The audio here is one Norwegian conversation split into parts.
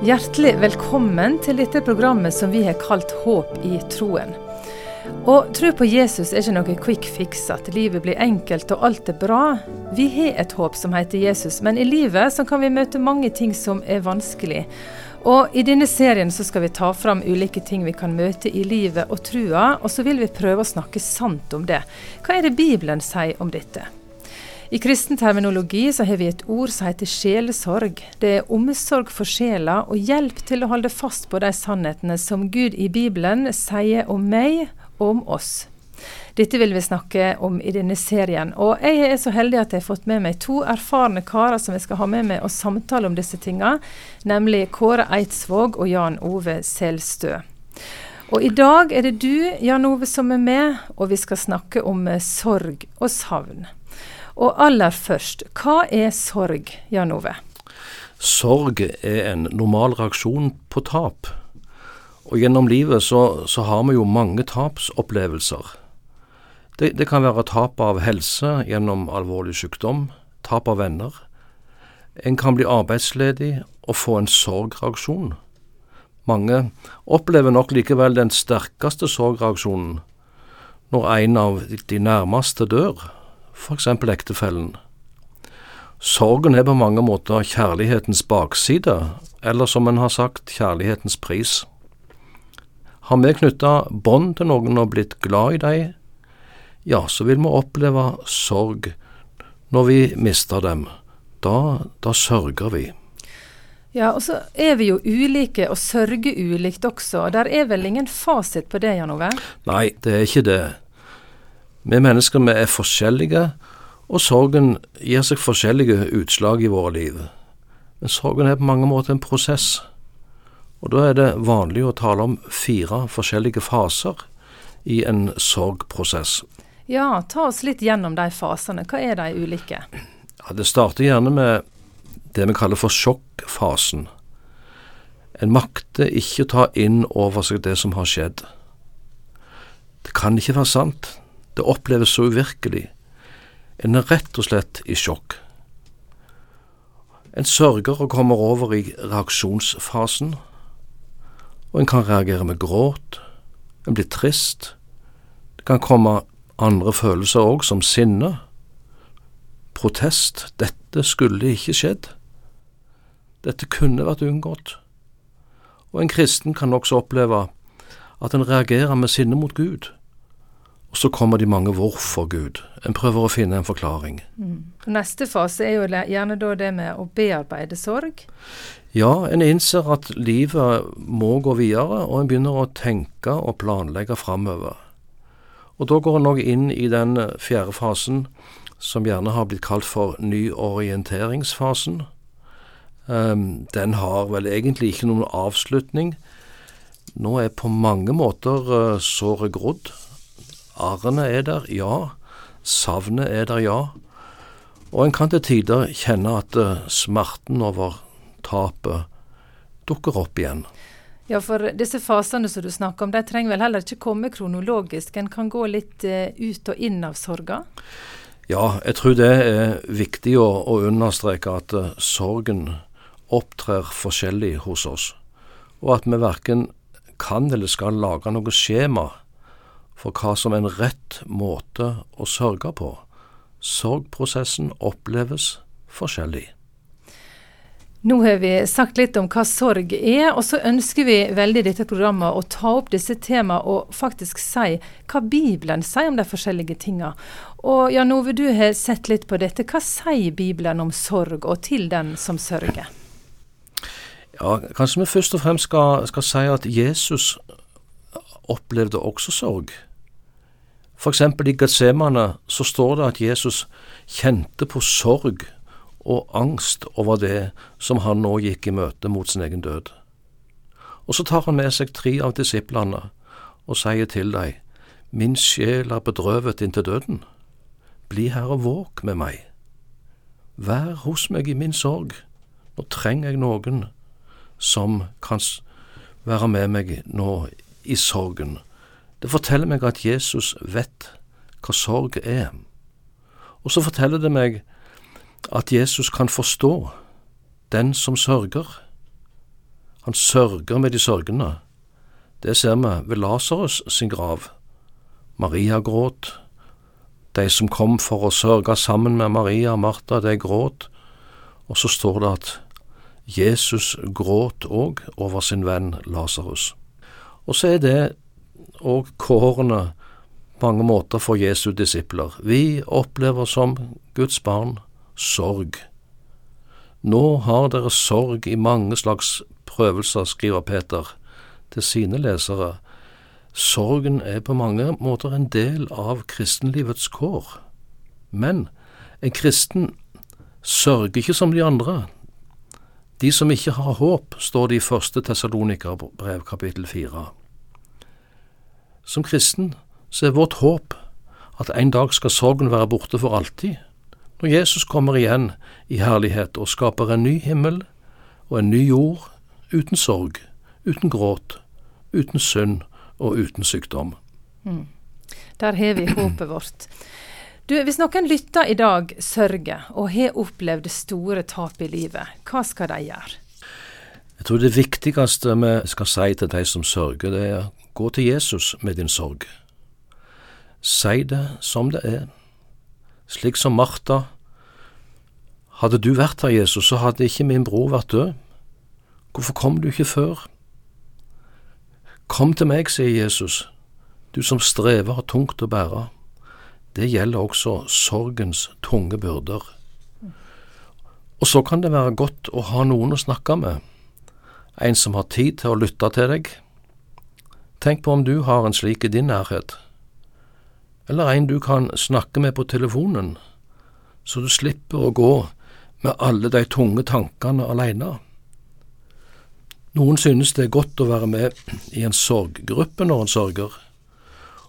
Hjertelig velkommen til dette programmet som vi har kalt Håp i troen. Å tro på Jesus er ikke noe quick fix, at livet blir enkelt og alt er bra. Vi har et håp som heter Jesus, men i livet så kan vi møte mange ting som er vanskelig. Og I denne serien så skal vi ta fram ulike ting vi kan møte i livet og trua, og så vil vi prøve å snakke sant om det. Hva er det Bibelen sier om dette? I kristen terminologi så har vi et ord som heter sjelesorg. Det er omsorg for sjela og hjelp til å holde fast på de sannhetene som Gud i Bibelen sier om meg og om oss. Dette vil vi snakke om i denne serien. Og jeg er så heldig at jeg har fått med meg to erfarne karer som jeg skal ha med meg og samtale om disse tinga, nemlig Kåre Eidsvåg og Jan Ove Selstø. Og i dag er det du, Jan Ove, som er med, og vi skal snakke om sorg og savn. Og aller først, hva er sorg, Jan Ove? Sorg er en normal reaksjon på tap. Og gjennom livet så, så har vi jo mange tapsopplevelser. Det, det, kan være tap av helse gjennom alvorlig sykdom, tap av venner. En kan bli arbeidsledig og få en sorgreaksjon. Mange opplever nok likevel den sterkeste sorgreaksjonen når en av de nærmeste dør, f.eks. ektefellen. Sorgen er på mange måter kjærlighetens bakside, eller som en har sagt, kjærlighetens pris. Har vi knytta bånd til noen og blitt glad i dem, ja, så vil vi oppleve sorg når vi mister dem. Da, da sørger vi. Ja, og så er vi jo ulike og sørger ulikt også. Der er vel ingen fasit på det, Jan Ove? Nei, det er ikke det. Vi mennesker vi er forskjellige, og sorgen gir seg forskjellige utslag i våre liv. Men sorgen er på mange måter en prosess. Og Da er det vanlig å tale om fire forskjellige faser i en sorgprosess. Ja, ta oss litt gjennom de fasene. Hva er de ulike? Ja, det starter gjerne med det vi kaller for sjokkfasen. En makter ikke ta inn over seg det som har skjedd. Det kan ikke være sant. Det oppleves så uvirkelig. En er rett og slett i sjokk. En sørger og kommer over i reaksjonsfasen og en kan reagere med gråt, en blir trist. Det kan komme andre følelser òg, som sinne, protest. Dette skulle ikke skjedd. Dette kunne vært unngått. Og en kristen kan også oppleve at en reagerer med sinne mot Gud. Og så kommer de mange hvorfor Gud. En prøver å finne en forklaring. Mm. Neste fase er jo gjerne da det med å bearbeide sorg. Ja, en innser at livet må gå videre, og en begynner å tenke og planlegge framover. Og da går en òg inn i den fjerde fasen, som gjerne har blitt kalt for nyorienteringsfasen. Um, den har vel egentlig ikke noen avslutning. Nå er på mange måter uh, såret grodd. Arrene er der, ja. Savnet er der, ja. Og en kan til tider kjenne at uh, smerten over tapet dukker opp igjen. Ja, for disse fasene som du snakker om, de trenger vel heller ikke komme kronologisk? En kan gå litt uh, ut og inn av sorga? Ja, jeg tror det er viktig å, å understreke at uh, sorgen opptrer forskjellig hos oss, og at vi verken kan eller skal lage noe skjema for hva som er en rett måte å sørge på. Sorgprosessen oppleves forskjellig. Nå har vi sagt litt om hva sorg er, og så ønsker vi veldig i dette programmet å ta opp disse temaene og faktisk si hva Bibelen sier om de forskjellige tingene. Og Jan Ove, du har sett litt på dette. Hva sier Bibelen om sorg, og til den som sørger? Ja, Kanskje vi først og fremst skal, skal si at Jesus opplevde også sorg. F.eks. i Getsemane så står det at Jesus kjente på sorg og angst over det som han nå gikk i møte mot sin egen død. Og så tar han med seg tre av disiplene og sier til dem, Min sjel er bedrøvet inntil døden. Bli her og våk med meg. Vær hos meg i min sorg. Nå trenger jeg noen som kan være med meg nå i sorgen. Det forteller meg at Jesus vet hva sorg er. Og så forteller det meg at Jesus kan forstå den som sørger. Han sørger med de sørgende. Det ser vi ved Lasarus sin grav. Maria gråt. De som kom for å sørge sammen med Maria og Martha, de gråt. Og så står det at Jesus gråt òg over sin venn Lasarus. Og så er det òg kårene mange måter for Jesu disipler. Vi opplever som Guds barn sorg. Nå har dere sorg i mange slags prøvelser, skriver Peter til sine lesere. Sorgen er på mange måter en del av kristenlivets kår. Men en kristen sørger ikke som de andre. De som ikke har håp, står det i første Tessalonika-brev kapittel fire. Som kristen så er vårt håp at en dag skal sorgen være borte for alltid, når Jesus kommer igjen i herlighet og skaper en ny himmel og en ny jord uten sorg, uten gråt, uten synd og uten sykdom. Mm. Der har vi håpet vårt. Du, Hvis noen lytter i dag sørger og har opplevd store tap i livet, hva skal de gjøre? Jeg tror det viktigste vi skal si til de som sørger, det er gå til Jesus med din sorg. Si det som det er. Slik som Martha. Hadde du vært her, Jesus, så hadde ikke min bror vært død. Hvorfor kom du ikke før? Kom til meg, sier Jesus, du som strever og tungt å bære. Det gjelder også sorgens tunge byrder. Og så kan det være godt å ha noen å snakke med, en som har tid til å lytte til deg. Tenk på om du har en slik i din nærhet, eller en du kan snakke med på telefonen, så du slipper å gå med alle de tunge tankene alene. Noen synes det er godt å være med i en sorggruppe når en sørger,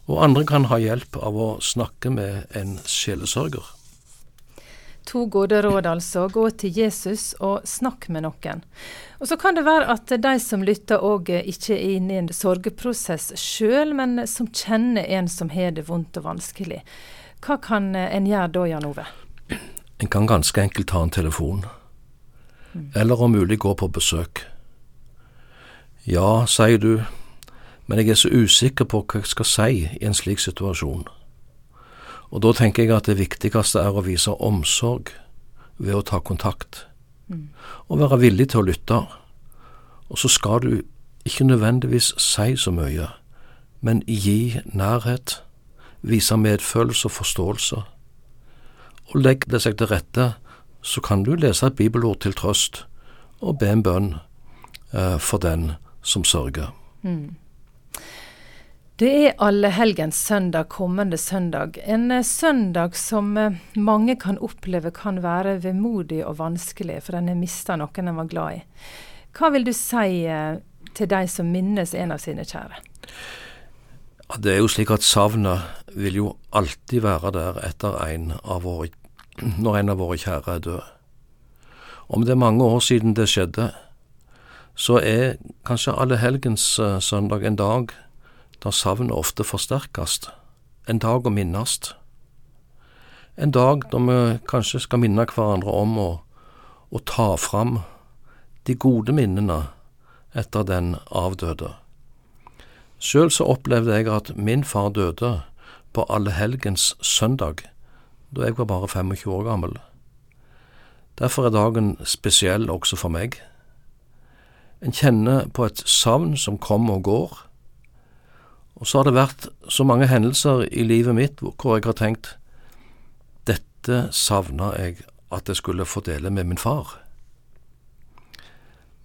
og andre kan ha hjelp av å snakke med en sjelesørger. To gode råd, altså. Gå til Jesus og snakk med noen. Og Så kan det være at de som lytter òg ikke er inne i en sorgprosess sjøl, men som kjenner en som har det vondt og vanskelig. Hva kan en gjøre da, Jan Ove? En kan ganske enkelt ta en telefon, eller om mulig gå på besøk. Ja, sier du, men jeg er så usikker på hva jeg skal si i en slik situasjon. Og da tenker jeg at det viktigste er å vise omsorg ved å ta kontakt, mm. og være villig til å lytte. Og så skal du ikke nødvendigvis si så mye, men gi nærhet, vise medfølelse og forståelse. Og legg det seg til rette, så kan du lese et bibelord til trøst og be en bønn eh, for den som sørger. Mm. Det er allehelgens søndag kommende søndag. En eh, søndag som eh, mange kan oppleve kan være vemodig og vanskelig, for en har mista noen en var glad i. Hva vil du si eh, til de som minnes en av sine kjære? Det er jo slik at savnet vil jo alltid være der etter en av våre, når en av våre kjære er død. Om det er mange år siden det skjedde, så er kanskje allehelgens søndag en dag der savnet ofte forsterkes, en dag å minnes. En dag da vi kanskje skal minne hverandre om å, å ta fram de gode minnene etter den avdøde. Sjøl så opplevde jeg at min far døde på allehelgens søndag, da jeg var bare 25 år gammel. Derfor er dagen spesiell også for meg. En kjenner på et savn som kommer og går. Og så har det vært så mange hendelser i livet mitt hvor jeg har tenkt dette savna jeg at jeg skulle få dele med min far.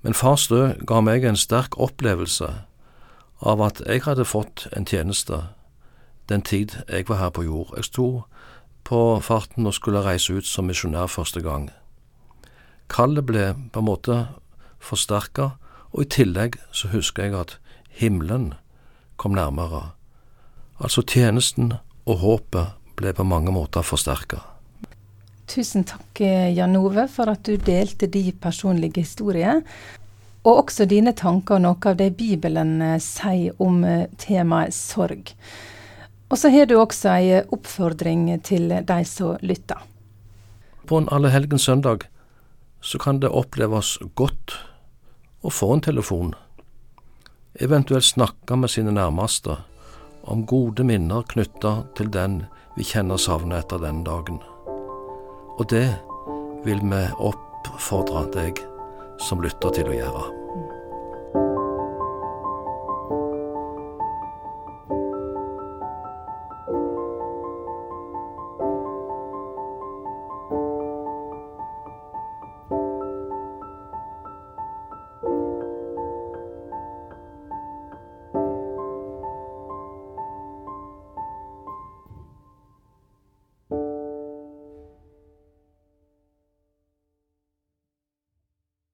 Men fars død ga meg en sterk opplevelse av at jeg hadde fått en tjeneste den tid jeg var her på jord. Jeg sto på farten og skulle reise ut som misjonær første gang. Kallet ble på en måte forsterka og i tillegg så husker jeg at himmelen kom nærmere. Altså tjenesten og håpet ble på mange måter forsterka. Tusen takk, Jan Ove, for at du delte de personlige historier. Og også dine tanker og noe av det Bibelen eh, sier om eh, temaet sorg. Og så har du også ei oppfordring til de som lytter. På en allehelgens søndag så kan det oppleves godt å få en telefon, eventuelt snakke med sine nærmeste om gode minner knytta til den vi kjenner savnet etter den dagen. Og det vil vi oppfordre deg som lytter til å gjøre.